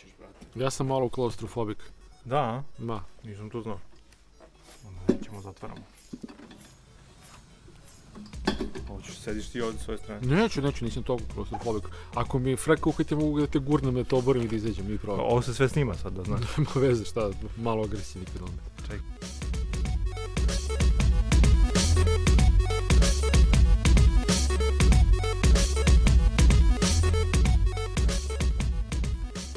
hoćeš, brate. Ja sam malo klaustrofobik. Da, a? Ma, nisam to znao. Onda nećemo zatvaramo. Hoćeš, sediš ti ovdje s ove strane. neću, neću, nisam toliko klaustrofobik. Ako mi freka uhvati, mogu da te gurnem da te oborim i da izađem i probam. Ovo se sve snima sad, da znaš. Nema veze, šta, malo agresivni kilometar. Čekaj.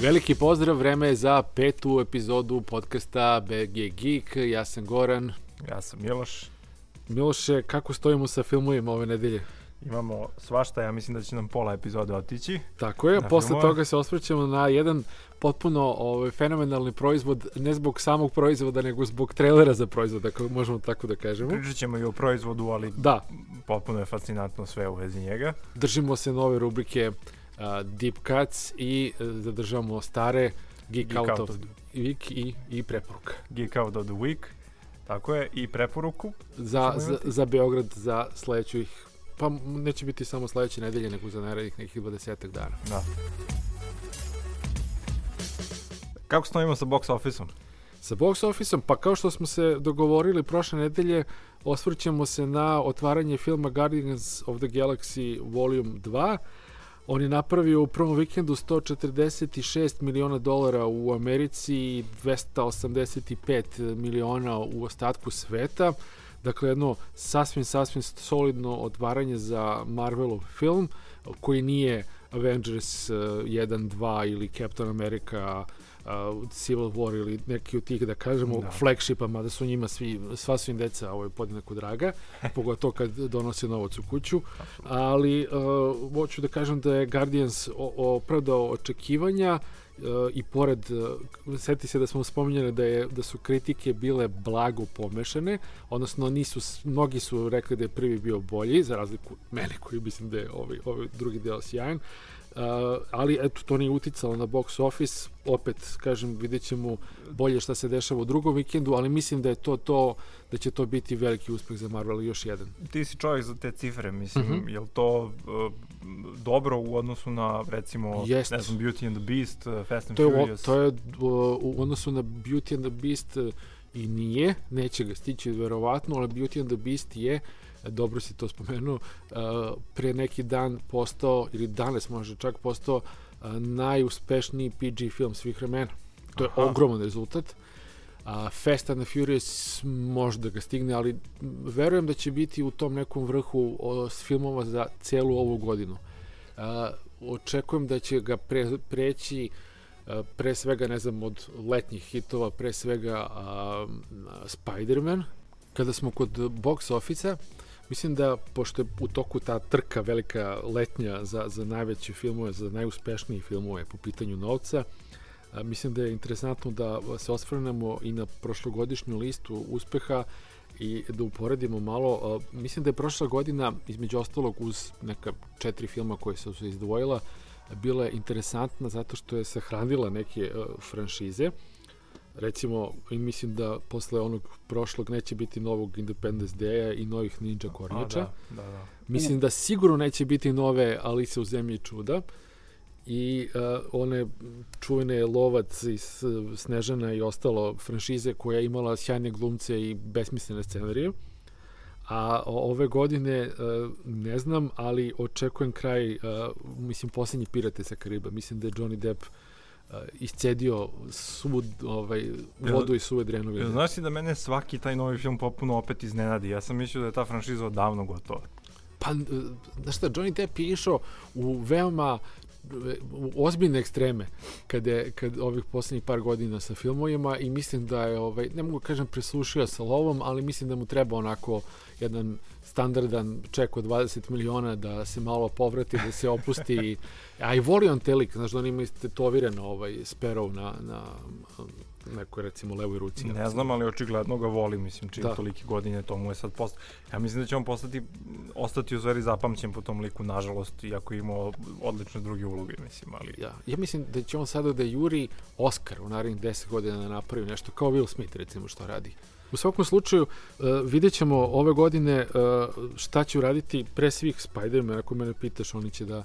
Veliki pozdrav, vreme je za petu epizodu podcasta BG Geek. Ja sam Goran. Ja sam Miloš. Miloše, kako stojimo sa filmovima ove nedelje? Imamo svašta, ja mislim da će nam pola epizode otići. Tako je, posle filmove. toga se osvrćemo na jedan potpuno ovaj, fenomenalni proizvod, ne zbog samog proizvoda, nego zbog trailera za proizvod, ako možemo tako da kažemo. Pričat ćemo i o proizvodu, ali Da, potpuno je fascinantno sve u vezi njega. držimo se nove rubrike uh, Deep Cuts i uh, zadržavamo stare Geek, Geek Out, Out of the Week i, i preporuka. Geek Out of the Week. Tako je, i preporuku. Za, za, za Beograd za sledeću ih pa neće biti samo sledeće nedelje, nego za narednih nekih 20 dana. Da. Kako stojimo sa box office-om? Sa box office-om, pa kao što smo se dogovorili prošle nedelje, osvrćemo se na otvaranje filma Guardians of the Galaxy Volume 2. On je napravio u prvom vikendu 146 miliona dolara u Americi i 285 miliona u ostatku sveta. Dakle, jedno sasvim, sasvim solidno otvaranje za Marvelov film, koji nije Avengers uh, 1, 2 ili Captain America uh, Civil War ili neki od tih, da kažemo, Da. flagshipa, mada su njima svi, sva su im deca ovaj, podjednako draga, pogotovo kad donose novac u kuću, ali uh, hoću da kažem da je Guardians opravdao očekivanja uh, i pored, uh, seti se da smo spominjali da, je, da su kritike bile blago pomešane, odnosno nisu, mnogi su rekli da je prvi bio bolji, za razliku mene koji mislim da je ovaj, ovaj drugi deo sjajan, Uh, ali eto to nije uticalo na box office opet kažem vidjet ćemo bolje šta se dešava u drugom vikendu ali mislim da je to to da će to biti veliki uspeh za Marvel još jedan Ti si čovjek za te cifre, mislim, Mhm. je li to uh, dobro u odnosu na, recimo, Jest. ne znam, Beauty and the Beast, uh, Fast and to je, Furious? to je uh, u odnosu na Beauty and the Beast uh, i nije, neće ga stići verovatno, ali Beauty and the Beast je dobro si to spomenuo, uh, pre neki dan postao, ili danas može čak postao uh, najuspešniji PG film svih vremena. To je Aha. ogroman rezultat. A Fast and the Furious možda ga stigne, ali verujem da će biti u tom nekom vrhu o, s filmova za celu ovu godinu. A, očekujem da će ga pre, preći a, pre svega, ne znam, od letnjih hitova, pre svega a, Spider-Man. Kada smo kod box office mislim da, pošto je u toku ta trka velika letnja za, za najveće filmove, za najuspešnije filmove po pitanju novca, a, mislim da je interesantno da se osvrnemo i na prošlogodišnju listu uspeha i da uporedimo malo. A, mislim da je prošla godina, između ostalog, uz neka četiri filma koje su se izdvojila, bila je interesantna zato što je sahranila neke uh, franšize. Recimo, mislim da posle onog prošlog neće biti novog Independence Day-a i novih Ninja Kornjača. da, da, da. Mislim da sigurno neće biti nove Alice u zemlji čuda i uh, one čuvene Lovac i S- Snežana i ostalo franšize koja je imala sjajne glumce i besmislene scenarije. A ove godine uh, ne znam, ali očekujem kraj, uh, mislim, poslednji Pirate sa Kariba. Mislim da je Johnny Depp uh, iscedio svu ovaj, vodu i suve drenove. Jel Znaš ti da mene svaki taj novi film potpuno opet iznenadi? Ja sam mislio da je ta franšiza odavno gotova. Pa, znaš šta, Johnny Depp je išao u veoma u ozbiljne ekstreme kad je, kad ovih poslednjih par godina sa filmovima i mislim da je, ovaj, ne mogu da kažem preslušio sa lovom, ali mislim da mu treba onako jedan standardan ček od 20 miliona da se malo povrati, da se opusti. A i voli on te lik, znaš da on ima istetovirano ovaj Sparrow na, na nekoj recimo levoj ruci. Ne znam, ali očigledno ga voli, mislim, čim Da. tolike godine, to mu je sad post... Ja mislim da će on postati, ostati u stvari zapamćen po tom liku, nažalost, iako je imao odlične druge uloge, mislim, ali... Ja, ja mislim da će on sada da juri Oscar u narednih 10 godina da napravi nešto kao Will Smith recimo što radi. U svakom slučaju uh, vidjet ćemo ove godine uh, šta će uraditi pre svih Spider-Man, ako mene pitaš, oni će da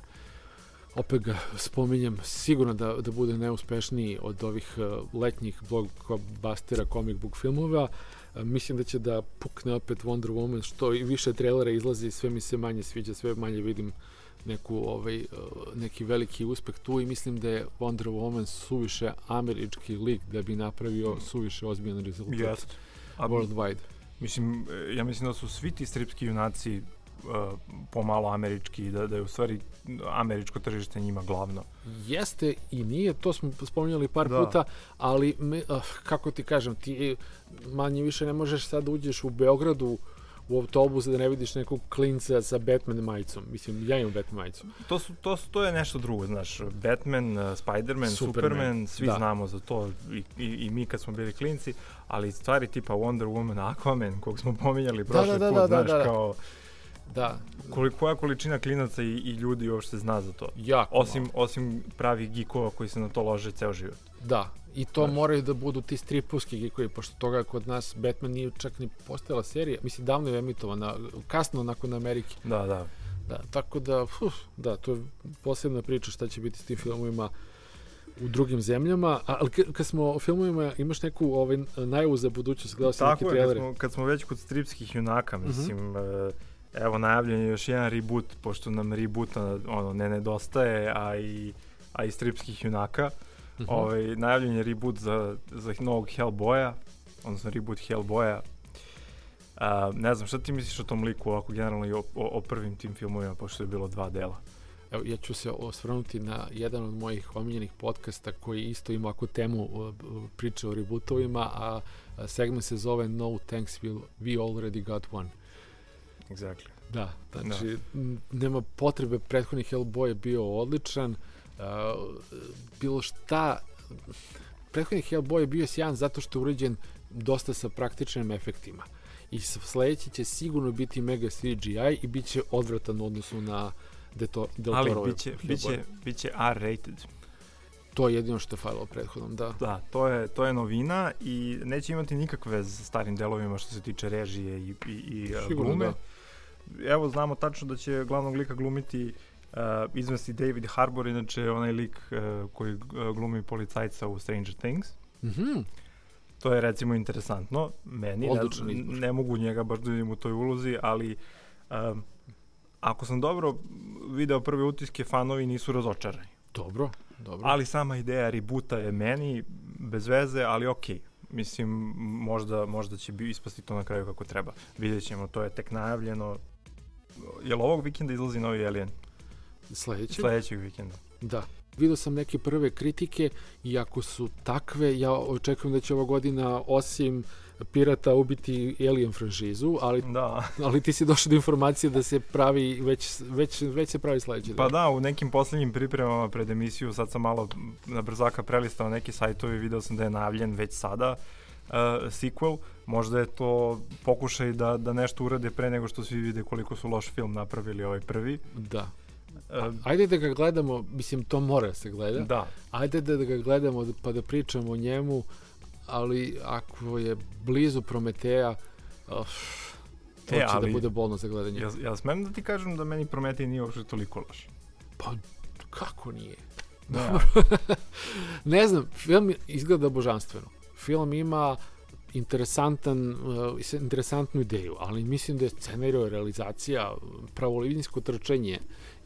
opet ga spominjem, sigurno da, da bude neuspešniji od ovih uh, letnjih blockbustera comic book filmova. Uh, mislim da će da pukne opet Wonder Woman, što i više trailera izlazi, sve mi se manje sviđa, sve manje vidim neku, ovaj, neki veliki uspeh tu i mislim da je Wonder Woman suviše američki lik da bi napravio suviše ozbiljan rezultat Yes. A, worldwide. Mislim, e, ja mislim da su svi ti stripski junaci uh, pomalo američki i da, da je u stvari američko tržište njima glavno. Jeste i nije, to smo spominjali par Da. puta, ali me, uh, kako ti kažem, ti manje više ne možeš sad da uđeš u Beogradu u autobus da ne vidiš nekog klinca sa Batman majicom. Mislim, ja imam Batman majicu. To, su, to, su, to je nešto drugo, znaš, Batman, uh, Spider-Man, Superman, Superman, svi da. znamo za to i, i, i mi kad smo bili klinci, ali stvari tipa Wonder Woman, Aquaman, kog smo pominjali prošli da, put, da, da, znaš, da, da. kao Da, koliko, koja količina klinaca i, i ljudi uopšte zna za to. jako Osim, malo. osim pravih geekova koji se na to lože ceo život. Da, i to Znaš. moraju da budu ti stripovski geekovi, pošto toga kod nas Batman nije čak ni postojala serija. Mislim, davno je emitovana, kasno nakon Amerike. Da, da. Da, tako da, uf, da, to je posebna priča šta će biti s tim filmovima u drugim zemljama, A- ali ka- kad smo o filmovima, imaš neku ovaj, najavu za budućnost, gledao sam neke Tako je, kad smo, kad smo već kod stripskih junaka, Mhm. mislim, e, evo najavljen je još jedan reboot, pošto nam reboota ono, ne nedostaje, a i, a i stripskih junaka. Mhm. Ovaj, najavljen je reboot za, za novog Hellboya, odnosno reboot Hellboya. A, ne znam, šta ti misliš o tom liku, ovako generalno i o, o, o prvim tim filmovima, pošto je bilo dva dela? Evo, ja ću se osvrnuti na jedan od mojih omiljenih podcasta koji isto ima ovakvu temu uh, priče o rebootovima, a segment se zove No Thanks, we, we already got one. Exactly. Da, znači, m, nema potrebe, prethodni Hellboy je bio odličan, uh, bilo šta, prethodni Hellboy je bio sjajan zato što je uređen dosta sa praktičnim efektima. I sledeći će sigurno biti mega CGI i bit će odvratan u odnosu na Deto, Del Ali biće, biće, biće R-rated. To je jedino što je falilo prethodnom, da. Da, to je, to je novina i neće imati nikakve veze sa starim delovima što se tiče režije i, i, i a, Sigurno glume. da. Evo znamo tačno da će glavnog lika glumiti uh, izvesti David Harbour, inače onaj lik uh, koji uh, glumi policajca u Stranger Things. Mhm, To je recimo interesantno. Meni ne, Odličan izbor. ne mogu njega baš da vidim u toj ulozi, ali um, ako sam dobro video prve utiske, fanovi nisu razočarani. dobro, dobro. Ali sama ideja rebota je meni bez veze, ali okej. Mislim, možda, možda će bi ispasti to na kraju kako treba. Vidjet ćemo, to je tek najavljeno. Jel ovog vikenda izlazi novi Alien? Sledeće? Sledećeg vikenda. Da. Vidio sam neke prve kritike i ako su takve, ja očekujem da će ova godina osim Pirata ubiti Alien franšizu, ali, Da. ali ti si došao do informacije da se pravi, već, već, već se pravi sledeći. Pa da, u nekim poslednjim pripremama pred emisiju, sad sam malo na brzaka prelistao neki sajtovi, video sam da je najavljen već sada uh, sequel. Možda je to pokušaj da, da nešto urade pre nego što svi vide koliko su loš film napravili ovaj prvi. Da. Uh, Ajde da ga gledamo, mislim to mora da se gleda. da, Ajde da, da ga gledamo da- pa da pričamo o njemu, ali ako je blizu Prometeja, uh, to E, će ali- da bude bolno za gledanje. ja, ja smem da ti kažem da meni Prometej nije uopšte toliko loš. Pa kako nije? Da, ne znam, film izgleda božanstveno. Film ima interesantan, uh, interesantnu ideju, ali mislim da je scenarij, realizacija, pravolinijsko trčanje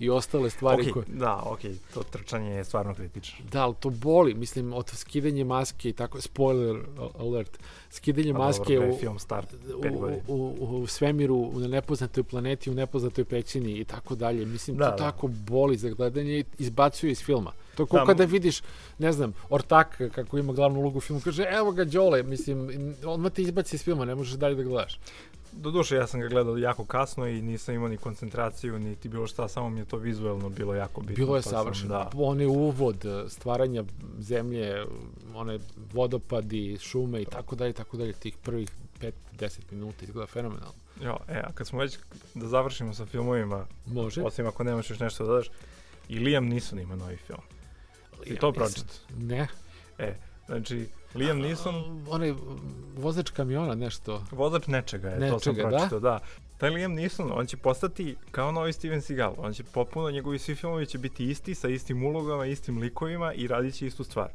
i ostale stvari okay, koje... da, okej, to trčanje je stvarno kritično. Da, ali to boli, mislim, od skidanje maske i tako, spoiler alert, skidanje Pa maske dobro, u, film star pet u, godina. u, u svemiru, na nepoznatoj planeti, u nepoznatoj pećini i tako dalje. Mislim, Da, to da. tako boli za gledanje i izbacuje iz filma. To kao Da, kada vidiš, ne znam, Ortak kako ima glavnu ulogu u filmu, kaže evo ga Đole, mislim, odmah te izbaci iz filma, ne možeš dalje da gledaš. Doduše, ja sam ga gledao jako kasno i nisam imao ni koncentraciju, niti bilo šta, samo mi je to vizuelno bilo jako bitno. Bilo je pa savršeno. Da, On je uvod eh, stvaranja zemlje, one vodopadi, šume i tako dalje, tako dalje, tih prvih 5-10 minuta izgleda fenomenalno. jo, e, a kad smo već da završimo sa filmovima, Može? osim ako nemaš još nešto da dodaš, i Liam Neeson ima novi film. I to Ja pročit. nisam- Ne. Znači, Liam Neeson, Onaj vozač kamiona, nešto. vozač nečega je, to sam Nečega, da? da. taj Liam Neeson, on će postati kao novi Steven Seagal. On će popuno, njegovi svi filmovi će biti isti, sa istim ulogama, istim likovima i radit će istu stvar.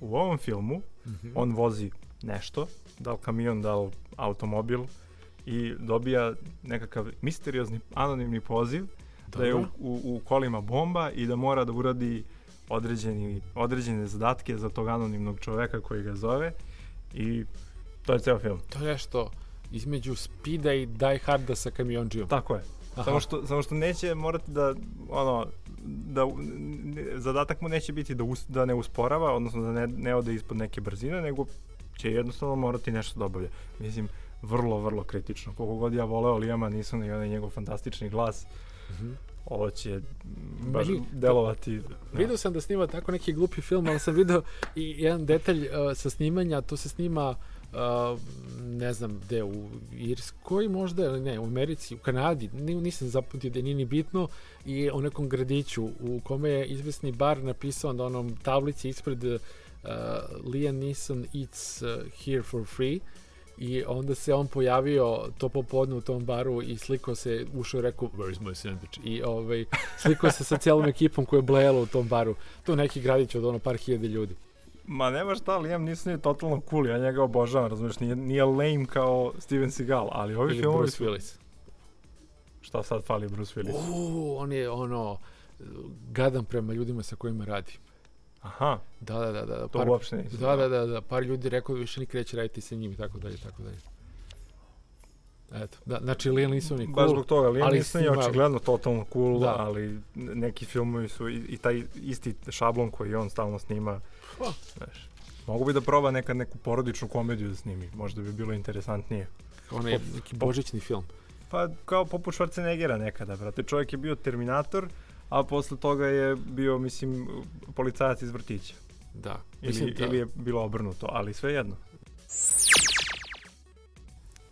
U ovom filmu mm -hmm. on vozi nešto, da li kamion, da li automobil i dobija nekakav misteriozni anonimni poziv Dobro. da je u, u, u kolima bomba i da mora da uradi određeni, određene zadatke za tog anonimnog čoveka koji ga zove i to je ceo film. To je nešto između Speeda i Die Harda sa kamionđijom. Tako je. Aha. Samo što, samo što neće morati da, ono, da, zadatak mu neće biti da, us, da ne usporava, odnosno da ne, ne ode ispod neke brzine, nego će jednostavno morati nešto da obavlja. Mislim, vrlo, vrlo kritično. Koliko god ja voleo Lijama, nisam i onaj njegov fantastični glas. Mm -hmm. Ovo će baš Meni, delovati... Da. Vidio sam da snima tako neki glupi film, ali sam video i jedan detalj uh, sa snimanja, to se snima Uh, ne znam gde, u Irskoj možda, ili ne, u Americi, u Kanadi, nisam zaputio da nije ni bitno, i o nekom gradiću u kome je izvesni bar napisao na onom tablici ispred uh, Liam Neeson eats uh, here for free, i onda se on pojavio to popodne u tom baru i slikao se, ušao i rekao, where is my sandwich? I ovaj, slikao se sa cijelom ekipom koja je blejala u tom baru. To neki gradić od ono par hiljade ljudi. Ma nema šta, Liam Neeson je totalno cool, ja njega obožavam, razumiješ, nije, nije lame kao Steven Seagal, ali ovi Ili filmovi Bruce su... Willis. Šta sad fali Bruce Willis? Uuu, on je ono, gadan prema ljudima sa kojima radi. Aha. Da, da, da. da to par, uopšte nisam. Da, da, da, da, par ljudi rekao da više nikad neće raditi sa njim i tako dalje, tako dalje. Eto, da, znači Liam Neeson je cool. Baš zbog toga, Liam Neeson je očigledno totalno cool, da. ali neki filmovi su i, i taj isti šablon koji on stalno snima, pa. znaš, mogu bi da proba nekad neku porodičnu komediju da snimi, možda bi bilo interesantnije. Onaj neki božićni film. Pa kao poput Schwarzeneggera nekada, brate. Čovjek je bio Terminator, a posle toga je bio, mislim, policajac iz vrtića. Da. Ili, mislim, da. ili je bilo obrnuto, ali sve jedno.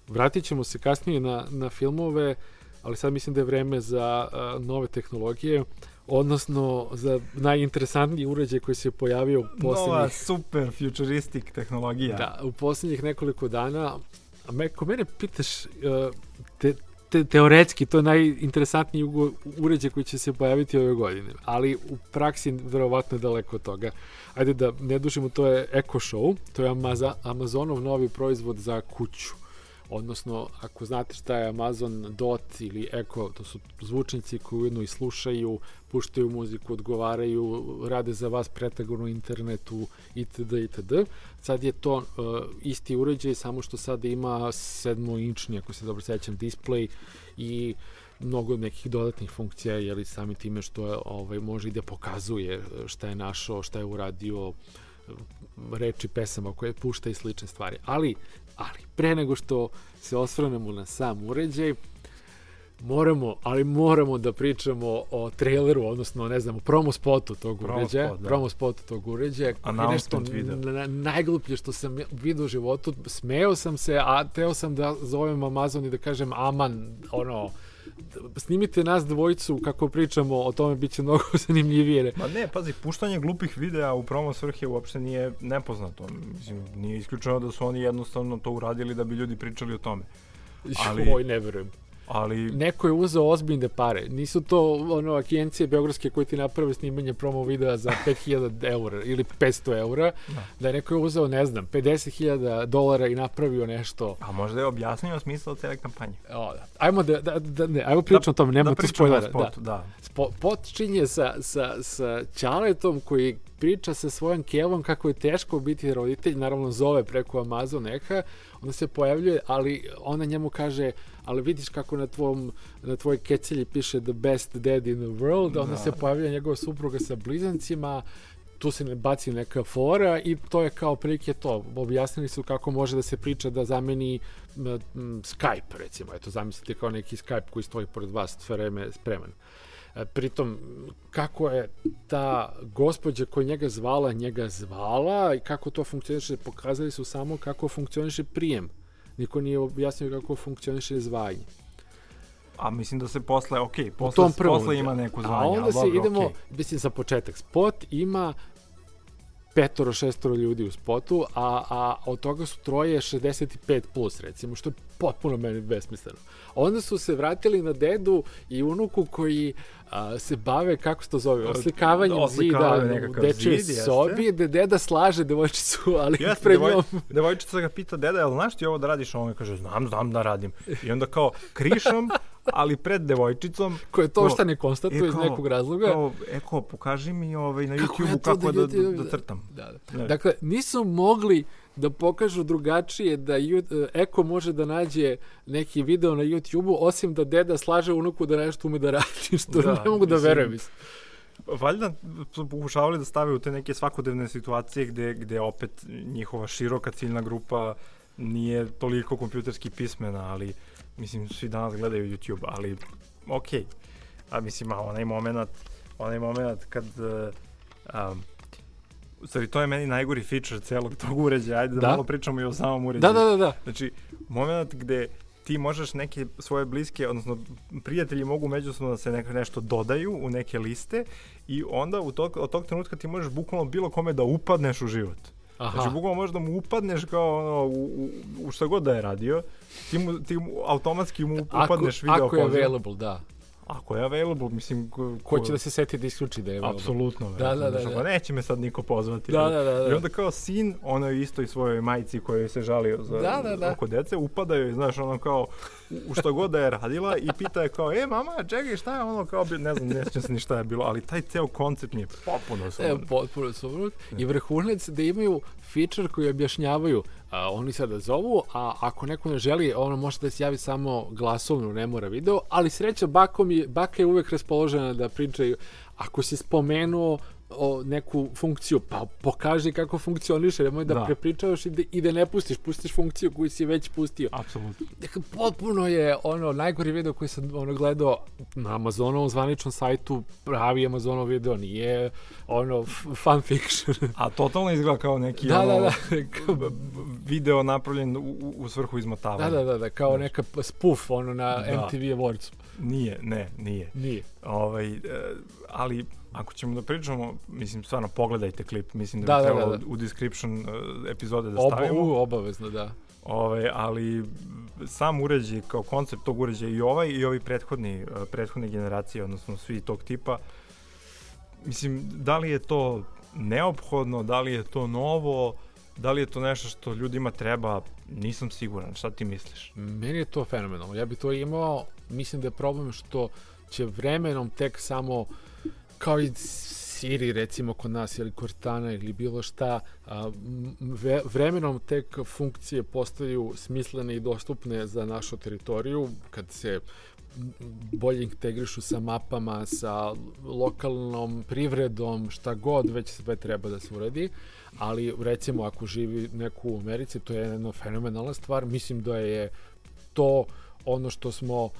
Vratit ćemo se kasnije na, na filmove, ali sad mislim da je vreme za uh, nove tehnologije, odnosno za najinteresantniji uređaj koji se pojavio u poslednjih... Nova super futuristic tehnologija. Da, u poslednjih nekoliko dana. A me, ko mene pitaš, te, te, teoretski to je najinteresantniji uređaj koji će se pojaviti ove godine, ali u praksi verovatno je daleko od toga. Ajde da ne dužimo, to je Echo Show, to je Amazonov novi proizvod za kuću odnosno ako znate šta je Amazon Dot ili Echo, to su zvučnici koji ujedno i slušaju, puštaju muziku, odgovaraju, rade za vas pretagon u internetu itd. itd. Sad je to uh, isti uređaj, samo što sad ima 7-inčni, ako se dobro sećam, display i mnogo nekih dodatnih funkcija, jeli sami time što je, ovaj, može i da pokazuje šta je našao, šta je uradio, reči pesama koje pušta i slične stvari. Ali Ali, pre nego što se osvrnemo na sam uređaj, moramo, ali moramo da pričamo o traileru, odnosno, ne znam, o promo spotu tog promo uređaja. Spot, da. Promo spotu tog uređaja. Nešto na, najgluplje što sam vidio u životu. Smeo sam se, a teo sam da zovem Amazon i da kažem aman, ono, snimite nas dvojicu kako pričamo o tome biće mnogo zanimljivije. Ma ne, pazi, puštanje glupih videa u promo svrhe uopšte nije nepoznato. Mislim, nije isključeno da su oni jednostavno to uradili da bi ljudi pričali o tome. Ali... Oj, ne verujem ali... Neko je uzeo ozbiljne pare. Nisu to ono agencije beogradske koje ti naprave snimanje promo videa za 5000 eura ili 500 eura. Da. da je neko je uzeo, ne znam, 50.000 dolara i napravio nešto. A možda je objasnio smisla cele kampanje. O, da. Ajmo da, da, da ne, ajmo pričamo da, o tome, nema da tu spojlera. Spotu, da. da. Spo, počinje sa, sa, sa Ćaletom koji priča sa svojom kevom kako je teško biti roditelj, naravno zove preko Amazon Eha, onda se pojavljuje, ali ona njemu kaže, ali vidiš kako na tvom na tvojoj kecelji piše the best dad in the world, da. onda se pojavlja njegova supruga sa blizancima, tu se ne baci neka fora i to je kao prilike to. Objasnili su kako može da se priča da zameni m, m, Skype, recimo. Eto, zamislite kao neki Skype koji stoji pored vas sve vreme spreman. E, pritom, kako je ta gospođa koja njega zvala, njega zvala i kako to funkcioniše, pokazali su samo kako funkcioniše prijem niko nije objasnio kako funkcioniše zvanje. A mislim da se posle, ok, posle, prvom, posle ima neku zvanje. A onda se dobro, idemo, okay. mislim za početak, spot ima petoro, šestoro ljudi u spotu, a, a od toga su troje 65 plus, recimo, što je potpuno meni besmisleno. Onda su se vratili na dedu i unuku koji a, se bave, kako se to zove, oslikavanjem Oslikavanje zida u dečoj zid, jeste. sobi, gde deda slaže devojčicu, ali Jeste, pred devoj, njom... devojčica ga pita, deda, jel znaš ti ovo da radiš? A on kaže, znam, znam da radim. I onda kao, krišom, ali pred devojčicom. koje to šta ne konstatuje e, iz kao- nekog razloga. Kao, eko, pokaži mi ovaj, na Kako YouTube-u to kako da da, da, da, crtam. Da, da. Ne. Dakle, nisu mogli da pokažu drugačije da Ju- Eko može da nađe neki video na YouTube-u, osim da deda slaže unuku da nešto ume da radi, što Da, ne mogu da mislim, verujem. Valjda su pokušavali da stave u te neke svakodnevne situacije gde, gde opet njihova široka ciljna grupa nije toliko kompjuterski pismena, ali mislim svi danas gledaju YouTube, ali okej. A mislim, a onaj moment, onaj moment kad uh, um, stvari, to je meni najgori feature celog tog uređaja. Ajde da, Da? malo pričamo i o samom uređaju. Da, da, da, da. Znači, moment gde ti možeš neke svoje bliske, odnosno prijatelji mogu međusobno da se neka, nešto dodaju u neke liste i onda u tog, od tog trenutka ti možeš bukvalno bilo kome da upadneš u život. Aha. Znači, bukvalno možeš da mu upadneš kao ono, u, u, u šta god da je radio, ti mu, ti mu automatski mu upadneš video ako je poziv. available, da. Ako je available, mislim... Ko, Ko će da se seti da isključi da je available? Apsolutno. Da, da, da, da. ono, Neće me sad niko pozvati. Da, da, da, da. I onda kao sin, onoj istoj svojoj majici kojoj se žalio za, Da, da, da. oko dece, upada joj, znaš, ono kao, u, šta god da je radila i pita je kao, e, mama, čekaj, šta je ono, kao, ne znam, ne sjećam se ni šta je bilo, ali taj ceo koncept mi je popuno E, sam. potpuno suprot. I vrhunac da imaju feature koji objašnjavaju a, oni sada zovu, a ako neko ne želi, ono može da se javi samo glasovno, ne mora video, ali sreća, bakom je, baka je uvek raspoložena da pričaju. Ako si spomenuo o neku funkciju, pa pokaži kako funkcioniše, nemoj da, Da. prepričavaš i da, i da ne pustiš, pustiš funkciju koju si već pustio. Apsolutno. Dakle, potpuno je ono najgori video koji sam ono gledao na Amazonovom zvaničnom sajtu, pravi Amazonov video, nije ono fan fiction. A totalno izgleda kao neki da, ono, da, da, video napravljen u, u- svrhu izmotavanja. da, da, da, da, kao neka p- spoof ono na Da. MTV Awards. Nije, ne, nije. Nije. Ovaj, e, ali ako ćemo da pričamo, mislim, stvarno pogledajte klip, mislim da, Da, bi da, trebalo da, da. u description e, epizode da Oba, stavimo. u, obavezno, da. Ovaj, ali sam uređaj kao koncept tog uređaja i ovaj i ovi prethodni, e, prethodne generacije, odnosno svi tog tipa, mislim, da li je to neophodno, da li je to novo, da li je to nešto što ljudima treba, nisam siguran. Šta ti misliš? Meni je to fenomenalno. Ja bi to imao, mislim da je problem što će vremenom tek samo kao i Siri recimo kod nas ili Cortana ili bilo šta, a, ve, vremenom tek funkcije postaju smislene i dostupne za našu teritoriju kad se bolje integrišu sa mapama, sa lokalnom privredom, šta god već sve treba da se uradi, ali recimo ako živi neko u Americi, to je jedna fenomenalna stvar, mislim da je to ono što smo m,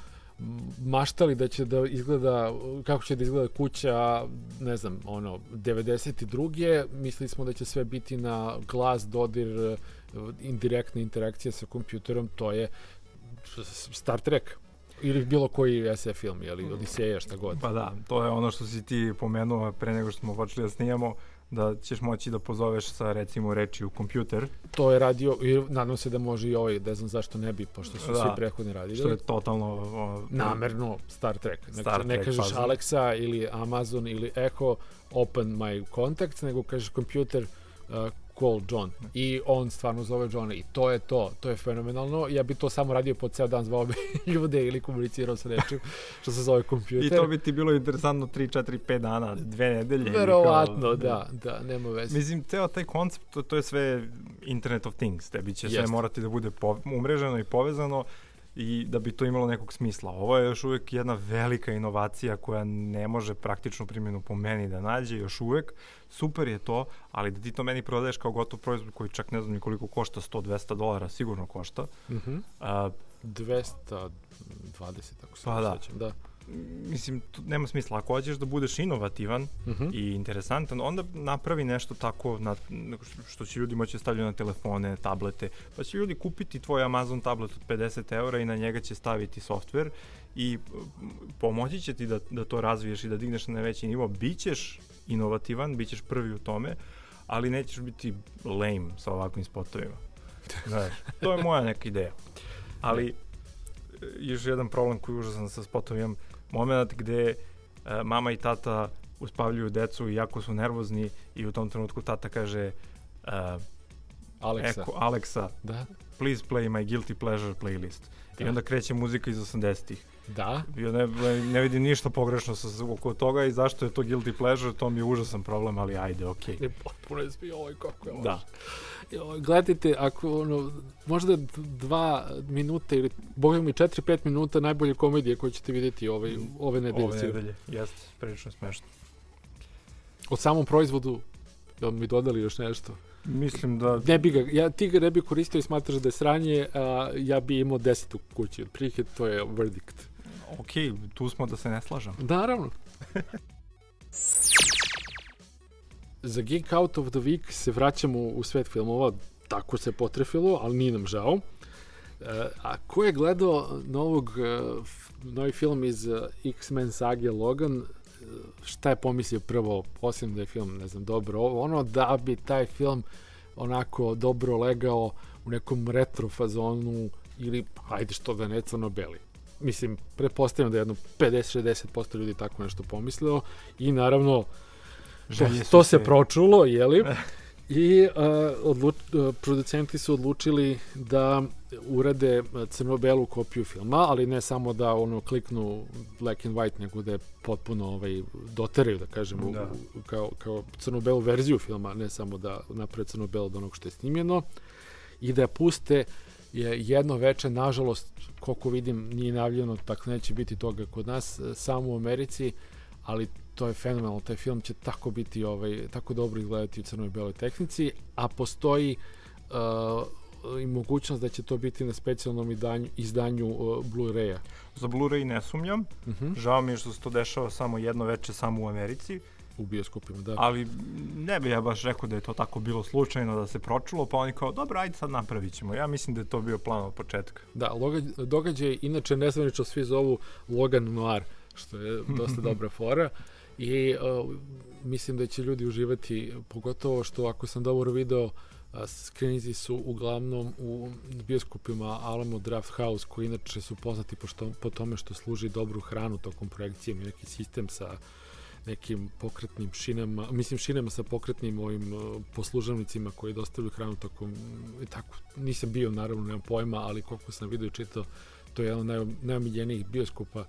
maštali da će da izgleda, kako će da izgleda kuća, ne znam, ono, 92. Mislili smo da će sve biti na glas, dodir, indirektna interakcija sa kompjuterom, to je Star Trek ili bilo koji SF film, ili Odiseja, šta god. Pa da, to je ono što si ti pomenuo pre nego što smo počeli da snijamo, da ćeš moći da pozoveš sa recimo reči u kompjuter, To je radio, i nadam se da može i ovaj, ne znam zašto ne bi, pošto su Da. svi prethodni radili. što je totalno... O, namerno Star Trek. Star ne Trek, kažeš fazon. Alexa ili Amazon ili Echo open my contacts, nego kažeš kompjuter uh, call John. I on stvarno zove Johna i to je to. To je fenomenalno. Ja bi to samo radio po ceo dan, zvao bi ljude ili komunicirao sa nečim što se zove kompjuter. I to bi ti bilo interesantno 3, 4, 5 dana, dve nedelje. Verovatno, kao- da, da, nema veze. Mislim, ceo taj koncept, to, to je sve Internet of Things. Tebi će sve Jeste. morati da bude po, umreženo i povezano i da bi to imalo nekog smisla. Ovo je još uvek jedna velika inovacija koja ne može praktičnu primjenu po meni da nađe još uvek. Super je to, ali da ti to meni prodaješ kao gotov proizvod koji čak ne znam ni koliko košta, 100-200 dolara sigurno košta. Mhm. A, 220, ako se Pa da. sećam, da. Mislim, to nema smisla. Ako hoćeš da budeš inovativan, Mhm. i interesantan, onda napravi nešto tako na, što će ljudi moći da stavljaju na telefone, tablete, pa će ljudi kupiti tvoj Amazon tablet od 50 eura i na njega će staviti software i mm, pomoći će ti da, da to razviješ i da digneš na veći nivo. Bićeš inovativan, bićeš prvi u tome, ali nećeš biti lame sa ovakvim spotovima. Znaš, to je moja neka ideja. Ali, još jedan problem koji užasan sa spotom imam, moment gde uh, mama i tata uspavljuju decu i jako su nervozni i u tom trenutku tata kaže uh, Aleksa. Eko, Aleksa, Da, please play my guilty pleasure playlist. I Da. onda kreće muzika iz 80-ih. da. Ja ne, ne vidim ništa pogrešno sa, oko toga i zašto je to guilty pleasure, to mi je užasan problem, ali ajde, okej. Ne, potpuno je svi ovaj kako je. Da. Gledajte, ako ono, možda dva minuta ili boga mi 4-5 minuta najbolje komedije koje ćete vidjeti ovaj, ove nedelje. Ove nedelje, jeste, prilično smešno. O samom proizvodu, da mi dodali još nešto. Mislim da Ne bi ga, ja, ti ga ne bi koristio i smatraš da je sranje, a ja bi imao 10 u kući. Otprilike to je verdict. ok, tu smo da se ne slažem. Naravno. Za Geek Out of the Week se vraćamo u svet filmova, tako se potrefilo, ali nije nam žao. E, a ko je gledao novog, e, novi film iz e, X-Men sage Logan, šta je pomislio prvo, osim da je film, ne znam, dobro, ovo, ono da bi taj film onako dobro legao u nekom retro fazonu ili, ajde što da ne crno-beli. Mislim, pretpostavljam da je jedno 50-60% ljudi tako nešto pomislilo i naravno to, to se pročulo, jeli? I uh, odluč, uh, producenti su odlučili da urade crno-belu kopiju filma, ali ne samo da ono kliknu black and white, nego da je potpuno ovaj, doteraju, da kažem, Da. u, kao, kao crno-belu verziju filma, ne samo da naprave crno-belo od onog što je snimljeno, i da je puste je jedno veče, nažalost, koliko vidim, nije najavljeno, tako neće biti toga kod nas, e, samo u Americi, ali to je fenomenalno, taj film će tako biti, ovaj, tako dobro izgledati u crnoj beloj tehnici, a postoji uh, i mogućnost da će to biti na specijalnom izdanju, izdanju uh, Blu-raya. Za Blu-ray ne sumnjam. Uh -huh. Žao mi je što se to dešava samo jedno veče samo u Americi, U bioskopima, da. ali ne bi ja baš rekao da je to tako bilo slučajno da se pročulo, pa oni kao, dobro, ajde sad napravit ćemo. Ja mislim da je to bio plan od početka. Da, događaj, inače nezvanično svi zovu Logan Noir, što je dosta dobra fora. I uh, mislim da će ljudi uživati, pogotovo što ako sam dobro video, a, skrinici su uglavnom u bioskopima Alamo Draft House, koji inače su poznati po, što, po tome što služi dobru hranu tokom projekcije, ima neki sistem sa nekim pokretnim šinama, mislim šinama sa pokretnim ovim uh, poslužavnicima koji dostavljaju hranu tokom, i tako, nisam bio naravno, nemam pojma, ali koliko sam video i čitao, to je jedan od naj, najomiljenijih bioskopa, uh,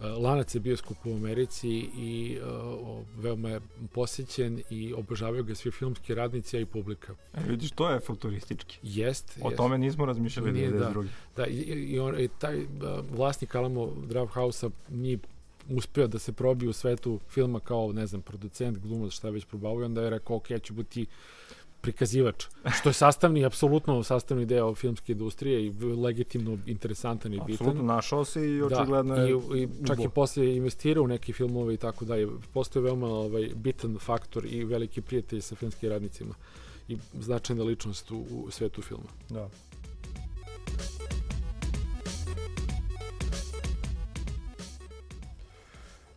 lanac je bioskop u Americi i uh, veoma je posjećen i obožavaju ga svi filmski radnici, a i publika. E, vidiš, to je futuristički. Jest, O jest. tome nismo razmišljali Nije, da. 92. Da, i, i, on, i taj uh, vlasnik Alamo Draft House-a nije uspeo da se probije u svetu filma kao, ne znam, producent, glumac, šta već probavio, onda je rekao, ok, ja ću biti prikazivač, što je sastavni, apsolutno sastavni deo filmske industrije i legitimno interesantan i bitan. Apsolutno, našao se i očigledno da, je... i, i čak i posle investirao u neke filmove i tako da je postoje veoma ovaj, bitan faktor i veliki prijatelj sa filmskim radnicima i značajna ličnost u, u svetu filma. Da.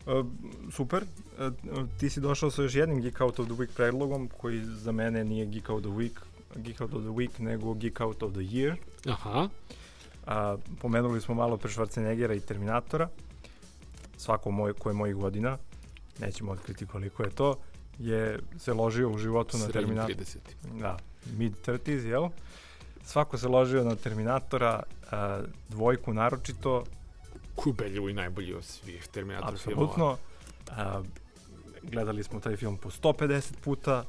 E, super. E, ti si došao sa još jednim Geek Out of the Week predlogom koji za mene nije Geek Out of the Week, Geek Out of the Week, nego Geek Out of the Year. Aha, A, pomenuli smo malo pre Schwarzeneggera i Terminatora. Svako moj, ko je mojih godina, nećemo otkriti koliko je to, je se ložio u životu na srednji Terminator. 30. Da, mid 30s, jel? Svako se ložio na Terminatora, a, dvojku naročito, Kubeljevo i najbolji od svih Terminator filmova. apsolutno. Gledali smo taj film po 150 puta,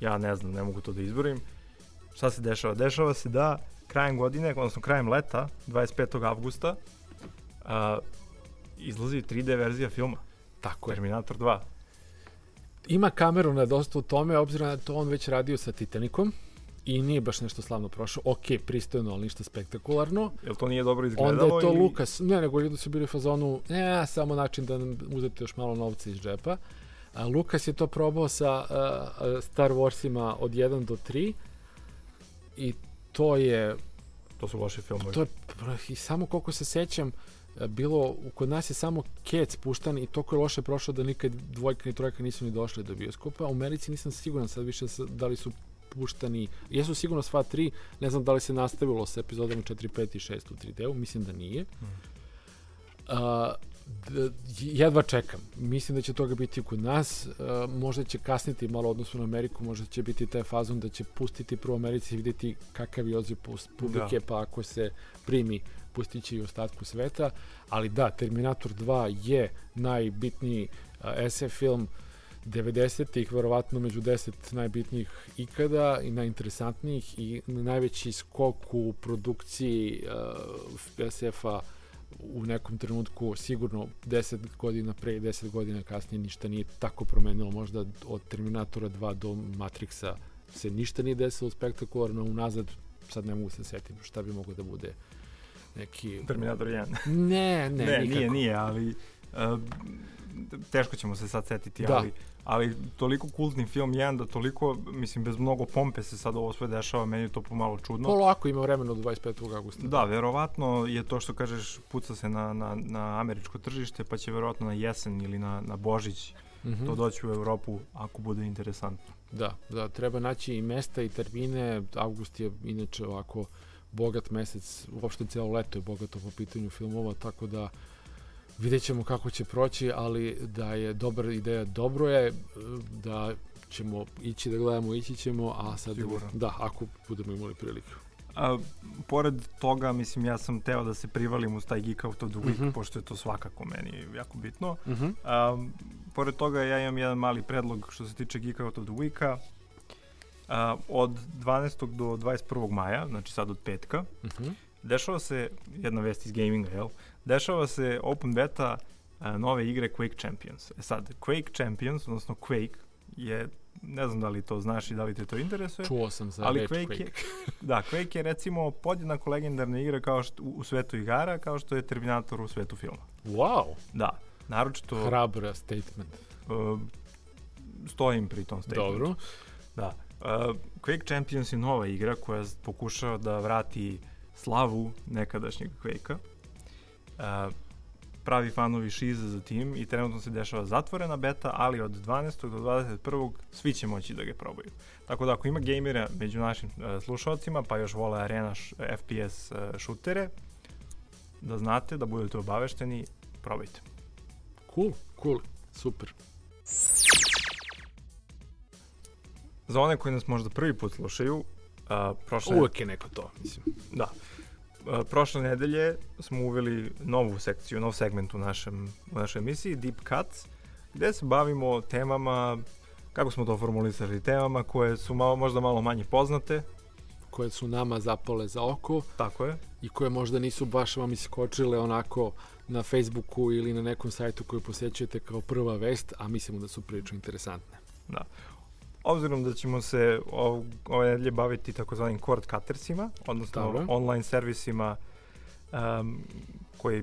ja ne znam, ne mogu to da izborim. Šta se dešava? Dešava se da krajem godine, odnosno krajem leta, 25. avgusta, a, izlazi 3D verzija filma, Tako je. Terminator 2. Ima kameru na dosta u tome, obzirom da to on već radio sa Titanikom i nije baš nešto slavno prošao. Ok, pristojno, ali ništa spektakularno. Jel to nije dobro izgledalo? Onda je to ili- Lukas, ne, nego ljudi su bili u fazonu, ne, samo način da nam uzete još malo novca iz džepa. A, Lukas je to probao sa a, Star Warsima od 1 do 3 i to je To su loši filmovi. To je, i samo koliko se sećam, bilo, kod nas je samo Cats puštan i toliko je loše prošlo da nikad dvojka ni trojka nisu ni došli do bioskopa. U Americi nisam siguran sad više da li su puštani, jesu sigurno sva tri, ne znam da li se nastavilo sa epizodama 4, 5 i 6 u 3D-u, mislim da nije. Mm. Uh, jedva čekam. Mislim da će toga biti kod nas. Uh, možda će kasniti malo odnosu na Ameriku, možda će biti taj fazon da će pustiti prvo Americi i vidjeti kakav je odziv publike, da. pa ako se primi, pustit će i ostatku sveta. Ali da, Terminator 2 je najbitniji SF film uh, 90-ih, verovatno među 10 najbitnijih ikada i najinteresantnijih i najveći skok u produkciji uh, SF-a u nekom trenutku sigurno 10 godina pre i 10 godina kasnije ništa nije tako promenilo. Možda od Terminatora 2 do Matrixa se ništa nije desilo spektakularno unazad sad ne mogu se setiti šta bi moglo da bude neki Terminator 1 ne, ne, ne nije, nije, ali uh, teško ćemo se sad setiti, da. ali ali toliko kultni film jedan da toliko, mislim, bez mnogo pompe se sad ovo sve dešava, meni je to pomalo čudno. Polako ima vremena od 25. augusta. Da, verovatno je to što kažeš, puca se na, na, na američko tržište, pa će verovatno na jesen ili na, na Božić mm -hmm. to doći u Evropu ako bude interesantno. Da, da, treba naći i mesta i termine, avgust je inače ovako bogat mesec, uopšte cijelo leto je bogato po pitanju filmova, tako da Vidjet ćemo kako će proći, ali da je dobra ideja, dobro je, da ćemo ići da gledamo, ići ćemo, a sad Sigurno. da, ako budemo imali priliku. A, pored toga, mislim, ja sam teo da se privalim uz taj Geek Out of the Week, mhm. -huh. pošto je to svakako meni jako bitno. Mhm. -huh. a, pored toga, ja imam jedan mali predlog što se tiče Geek Out of the Weeka. A, od 12. do 21. maja, znači sad od petka, uh mhm. Dešava se jedna vest iz gaminga, jel? dešava se open beta a, nove igre Quake Champions. E sad, Quake Champions, odnosno Quake, je ne znam da li to znaš i da li te to interesuje. Čuo sam za ali Quake. Quake. Je, da, Quake je recimo podjednako legendarna igra kao što, u, u svetu igara kao što je Terminator u svetu filma. Wow! Da, naročito... Hrabra statement. Uh, stojim pri tom statementu. Dobro. Da. Uh, Quake Champions je nova igra koja pokušava da vrati slavu nekadašnjeg Quake-a pravi fanovi šize za tim i trenutno se dešava zatvorena beta, ali od 12. do 21. svi će moći da ga probaju. Tako da ako ima gejmera među našim uh, slušalcima, pa još vole arena š, FPS uh, e, šutere, da znate, da budete obavešteni, probajte. Cool, cool, super. Za one koji nas možda prvi put slušaju, uh, prošle... Uvek je neko to, mislim. Da prošle nedelje smo uveli novu sekciju, nov segment u, našem, u našoj emisiji, Deep Cuts, gde se bavimo temama, kako smo to formulisali, temama koje su malo, možda malo manje poznate, koje su nama zapale za oko. Tako je. I koje možda nisu baš vam iskočile onako na Facebooku ili na nekom sajtu koji posjećujete kao prva vest, a mislimo da su prilično interesantne. Da obzirom da ćemo se ov, ove nedelje baviti takozvanim cord cuttersima, odnosno Dobro. online servisima um, koji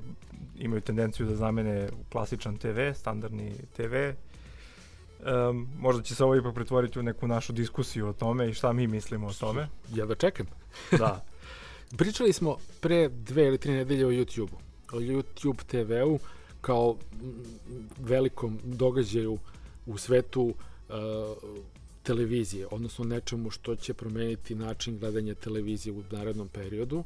imaju tendenciju da zamene klasičan TV, standardni TV. Um, možda će se ovo ipak pretvoriti u neku našu diskusiju o tome i šta mi mislimo o tome. Ja da čekam. da. Pričali smo pre dve ili tri nedelje o YouTube-u. O YouTube TV-u kao velikom događaju u svetu uh, televizije, odnosno nečemu što će promeniti način gledanja televizije u narednom periodu.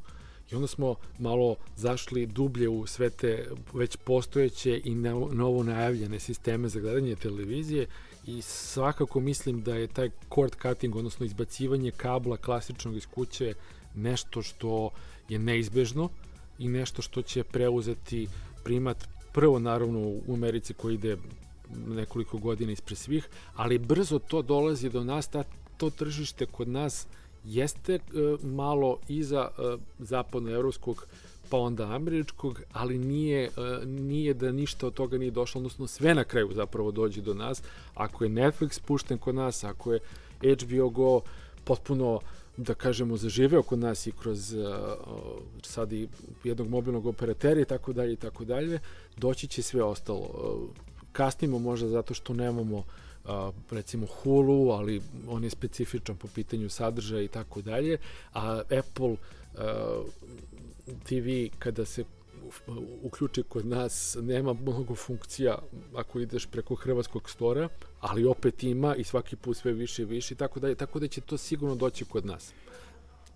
I onda smo malo zašli dublje u sve te već postojeće i novo najavljene sisteme za gledanje televizije i svakako mislim da je taj cord cutting, odnosno izbacivanje kabla klasičnog iz kuće nešto što je neizbežno i nešto što će preuzeti primat prvo naravno u Americi koji ide nekoliko godina ispred svih, ali brzo to dolazi do nas, ta, to tržište kod nas jeste e, malo iza e, zapadnoevropskog pa onda američkog, ali nije, e, nije da ništa od toga nije došlo, odnosno sve na kraju zapravo dođe do nas. Ako je Netflix pušten kod nas, ako je HBO Go potpuno da kažemo zaživeo kod nas i kroz uh, sad i jednog mobilnog operatera i tako dalje i tako dalje, doći će sve ostalo. Kasnimo možda zato što nemamo a, recimo Hulu, ali on je specifičan po pitanju sadržaja i tako dalje, a Apple a, TV kada se uključi kod nas, nema mnogo funkcija ako ideš preko hrvatskog stora, ali opet ima i svaki put sve više i više, tako da, tako da će to sigurno doći kod nas.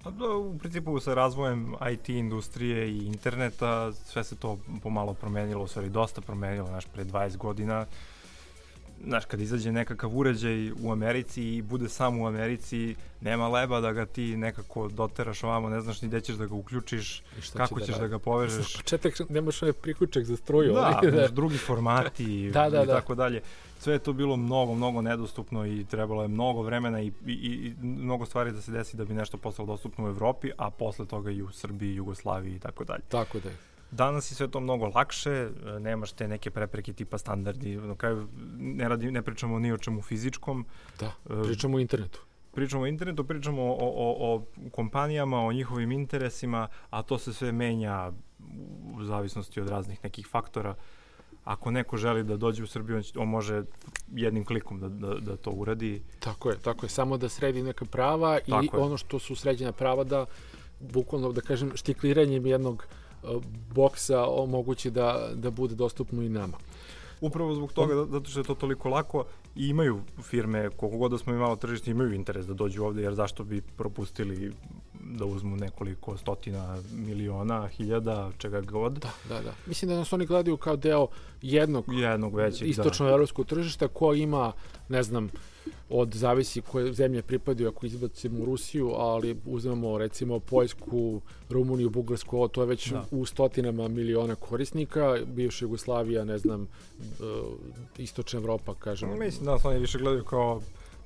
Pa da, u principu sa razvojem IT industrije i interneta sve se to pomalo promenilo, u stvari dosta promenilo, znaš, pre 20 godina znaš, kad izađe nekakav uređaj u Americi i bude sam u Americi, nema leba da ga ti nekako doteraš ovamo, ne znaš ni gde ćeš da ga uključiš, kako će ćeš da, da ga povežeš. Za početak nemaš ovaj priključak za struju. Da, ali, da. drugi formati da, da, i da. tako dalje. Sve je to bilo mnogo, mnogo nedostupno i trebalo je mnogo vremena i, i, i mnogo stvari da se desi da bi nešto postalo dostupno u Evropi, a posle toga i u Srbiji, Jugoslaviji i tako dalje. Tako da je. Danas je sve to mnogo lakše, e, nemaš te neke prepreke tipa standardi, na kraju ne, radi, ne pričamo ni o čemu fizičkom. Da, e, pričamo o internetu. Pričamo o internetu, pričamo o, o, o kompanijama, o njihovim interesima, a to se sve menja u zavisnosti od raznih nekih faktora. Ako neko želi da dođe u Srbiju, on može jednim klikom da, da, da to uradi. Tako je, tako je, samo da sredi neka prava tako i je. ono što su sređena prava da bukvalno da kažem štikliranjem jednog uh, boksa omogući da, da bude dostupno i nama. Upravo zbog toga, zato što je to toliko lako i imaju firme, koliko god da smo imali tržište, imaju interes da dođu ovde, jer zašto bi propustili da uzmu nekoliko stotina miliona, hiljada, čega god. Da, da, da. Mislim da nas oni gledaju kao deo jednog, jednog većeg, istočno-evropskog da. tržišta ko ima, ne znam, od zavisi koje zemlje pripadaju ako izbacimo Rusiju, ali uzmemo recimo Poljsku, Rumuniju, Bugarsku, to je već da. u stotinama miliona korisnika, bivša Jugoslavija, ne znam, e, istočna Evropa, kažemo. Mislim da se oni više gledaju kao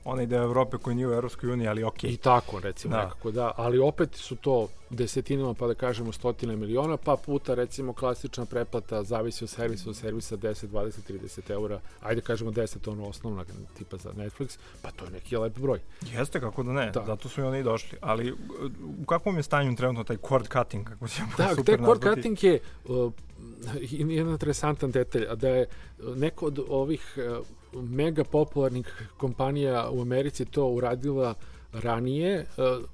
onaj deo Evrope koji nije u Evropskoj uniji, ali okej. Okay. I tako, recimo, da. nekako, da. Ali opet su to desetinama, pa da kažemo stotine miliona, pa puta, recimo, klasična preplata, zavisi od servisa, od servisa 10, 20, 30 eura, ajde kažemo 10, ono osnovna, tipa za Netflix, pa to je neki lep broj. Jeste, kako da ne, da. zato su i oni došli. Ali u kakvom je stanju trenutno taj cord cutting, kako se da, super taj cord cutting je uh, jedan interesantan detalj, da je neko od ovih uh, mega popularnih kompanija u Americi to uradila ranije, eh,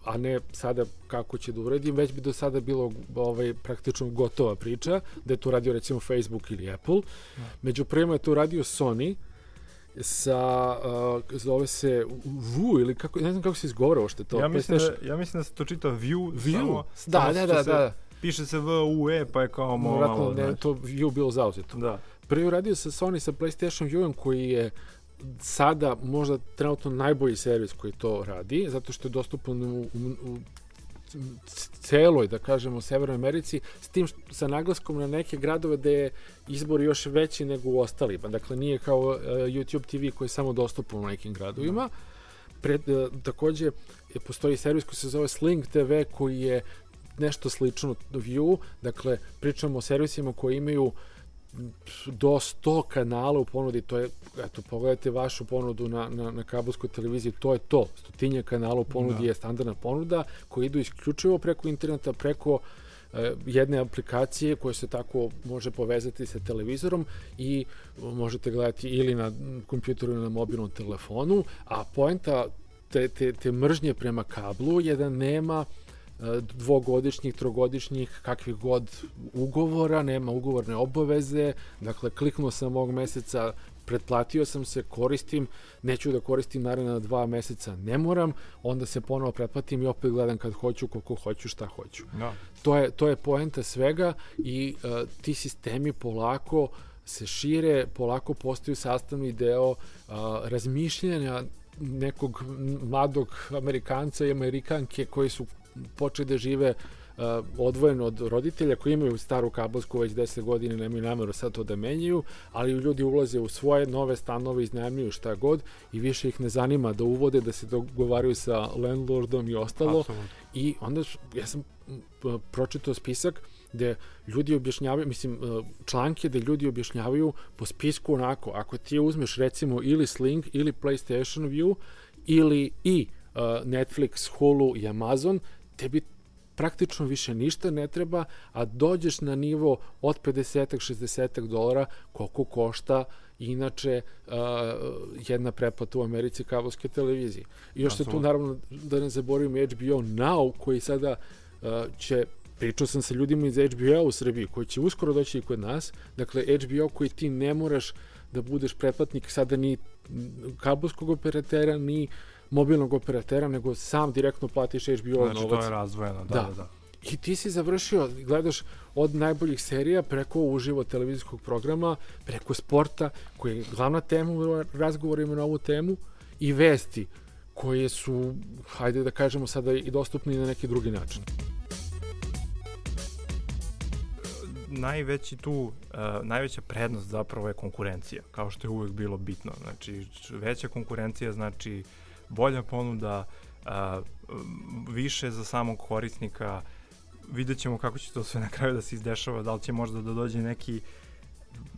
a ne sada kako će da uradim, već bi do sada bilo ovaj, praktično gotova priča, da je to radio recimo Facebook ili Apple. Da. Među prvima je to radio Sony, sa uh, zove se Vu ili kako ne znam kako se izgovara što to. Ja mislim da ja mislim da se to čita View, View. Samo, da, da, da, da. Piše se V U E pa je kao malo. Vratno ne, to View bilo zauzeto. Da. Prvi uradio sa Sony sa PlayStation View koji je sada možda trenutno najbolji servis koji to radi, zato što je dostupan u, u, u celoj, da kažemo, Severnoj Americi, s tim što, sa naglaskom na neke gradove gde je izbor još veći nego u ostalima. Dakle, nije kao uh, YouTube TV koji je samo dostupan u nekim gradovima. Pred, uh, takođe, postoji servis koji se zove Sling TV koji je nešto slično View, dakle, pričamo o servisima koji imaju uh, do 100 kanala u ponudi, to je, eto, pogledajte vašu ponudu na, na, na kabelskoj televiziji, to je to, stotinje kanala u ponudi da. je standardna ponuda, koji idu isključivo preko interneta, preko e, jedne aplikacije koja se tako može povezati sa televizorom i možete gledati ili na kompjuteru ili na mobilnom telefonu, a poenta te, te, te mržnje prema kablu je da nema dvogodišnjih, trogodišnjih, kakvih god ugovora, nema ugovorne obaveze, dakle kliknuo sam ovog meseca, pretplatio sam se, koristim, neću da koristim naravno dva meseca, ne moram, onda se ponovo pretplatim i opet gledam kad hoću, koliko hoću, šta hoću. No. Da. To, je, to je poenta svega i uh, ti sistemi polako se šire, polako postaju sastavni deo uh, razmišljanja nekog mladog Amerikanca i Amerikanke koji su počeli da žive uh, odvojeno od roditelja koji imaju staru kabelsku već 10 godina nemaju nameru sad to da menjaju, ali ljudi ulaze u svoje nove stanove, iznajemljuju šta god i više ih ne zanima da uvode, da se dogovaraju sa landlordom i ostalo. Absolutno. I onda ja sam pročitao spisak gde ljudi objašnjavaju, mislim, članke gde ljudi objašnjavaju po spisku onako, ako ti uzmeš recimo ili Sling ili PlayStation View ili i uh, Netflix, Hulu i Amazon, tebi praktično više ništa ne treba, a dođeš na nivo od 50 60 dolara koliko košta inače uh, jedna preplata u Americi kabelske televizije. I još se tu naravno da ne zaboravim HBO Now koji sada uh, će pričao sam sa ljudima iz HBO u Srbiji, koji će uskoro doći i kod nas, dakle HBO koji ti ne moraš da budeš pretplatnik sada ni kabelskog operatera, ni mobilnog operatera, nego sam direktno platiš HBO znači, novac. to je razdvojeno, da, da, da. I ti si završio, gledaš od najboljih serija preko uživo televizijskog programa, preko sporta, koji je glavna tema u razgovorima na ovu temu, i vesti koje su, hajde da kažemo sada, i dostupni na neki drugi način. najveći tu, uh, najveća prednost zapravo je konkurencija, kao što je uvek bilo bitno. Znači, veća konkurencija znači bolja ponuda, uh, više za samog korisnika, vidjet ćemo kako će to sve na kraju da se izdešava, da li će možda da dođe neki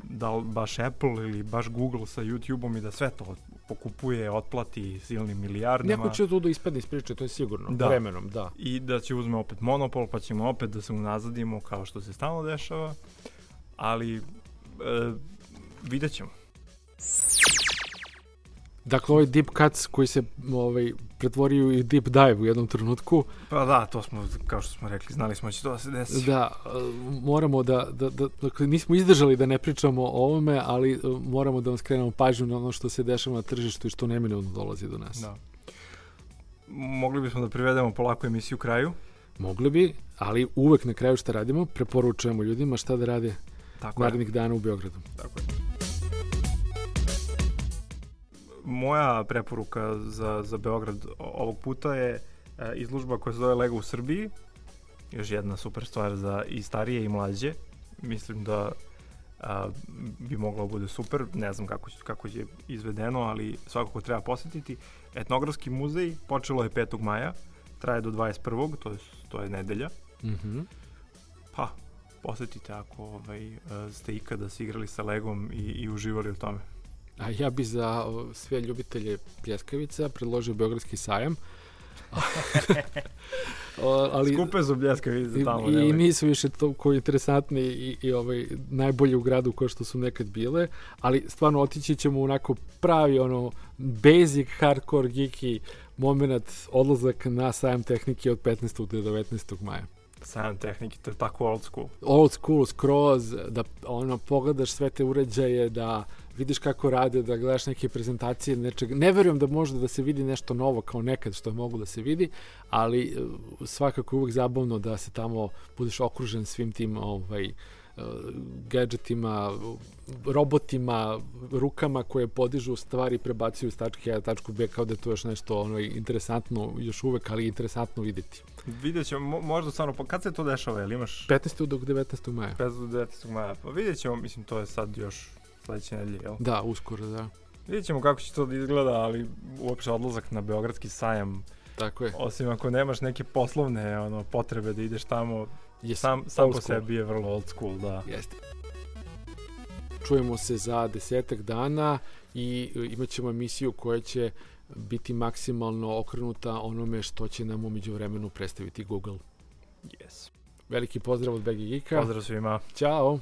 da li baš Apple ili baš Google sa YouTube-om i da sve to pokupuje, otplati silnim milijardama. Neko će tu da ispadne iz priče, to je sigurno, da. vremenom, da. I da će uzme opet monopol, pa ćemo opet da se unazadimo kao što se stalno dešava, ali e, vidjet ćemo. Dakle, ovaj deep cuts koji se ovaj, pretvorio i deep dive u jednom trenutku. Pa da, to smo, kao što smo rekli, znali smo da će to da se desi. Da, moramo da, da, da, dakle, nismo izdržali da ne pričamo o ovome, ali e, moramo da vam skrenemo pažnju na ono što se dešava na tržištu i što neminovno dolazi do nas. Da. Mogli bismo da privedemo polako emisiju kraju. Mogli bi, ali uvek na kraju šta radimo, preporučujemo ljudima šta da rade Tako narednih je. dana u Beogradu. Tako je moja preporuka za, za Beograd ovog puta je e, izlužba koja se zove Lego u Srbiji. Još jedna super stvar za i starije i mlađe. Mislim da a, bi moglo da bude super. Ne znam kako, će, kako je izvedeno, ali svakako treba posetiti. Etnografski muzej počelo je 5. maja, traje do 21. To je, to je nedelja. Mm -hmm. Pa, posetite ako ovaj, e, ste ikada se igrali sa Legom i, i uživali u tome. A ja bi za sve ljubitelje pljeskavica predložio Beogradski sajam. o, ali, Skupe su bljeskavice tamo. I, i nisu više toliko interesantni i, i ovaj, najbolji u gradu kao što su nekad bile, ali stvarno otići ćemo onako pravi ono basic hardcore geeky moment odlazak na sajam tehnike od 15. do 19. maja sajam tehnike, to je tako old school. Old school, skroz, da ono, pogledaš sve te uređaje, da vidiš kako rade, da gledaš neke prezentacije, nečeg. Ne verujem da može da se vidi nešto novo kao nekad što je mogu da se vidi, ali e, svakako uvek zabavno da se tamo budeš okružen svim tim ovaj, uh, gadgetima, robotima, rukama koje podižu stvari, prebacuju s tačke A tačku B kao da je to još nešto ono, interesantno još uvek, ali interesantno videti. Vidjet ćemo, možda stvarno, pa kad se to dešava, ili imaš? 15. do 19. maja. 15. do 19. maja, pa vidjet ćemo, mislim, to je sad još sledeće nedelje, jel? Da, uskoro, da. Vidjet ćemo kako će to da izgleda, ali uopšte odlazak na Beogradski sajam, Tako je. Osim ako nemaš neke poslovne ono, potrebe da ideš tamo, je sam, sam po sebi je vrlo old school, da. Jeste. Čujemo se za desetak dana i imat ćemo emisiju koja će biti maksimalno okrenuta onome što će nam umeđu vremenu predstaviti Google. Yes. Veliki pozdrav od BG Geeka. Pozdrav svima. Ćao.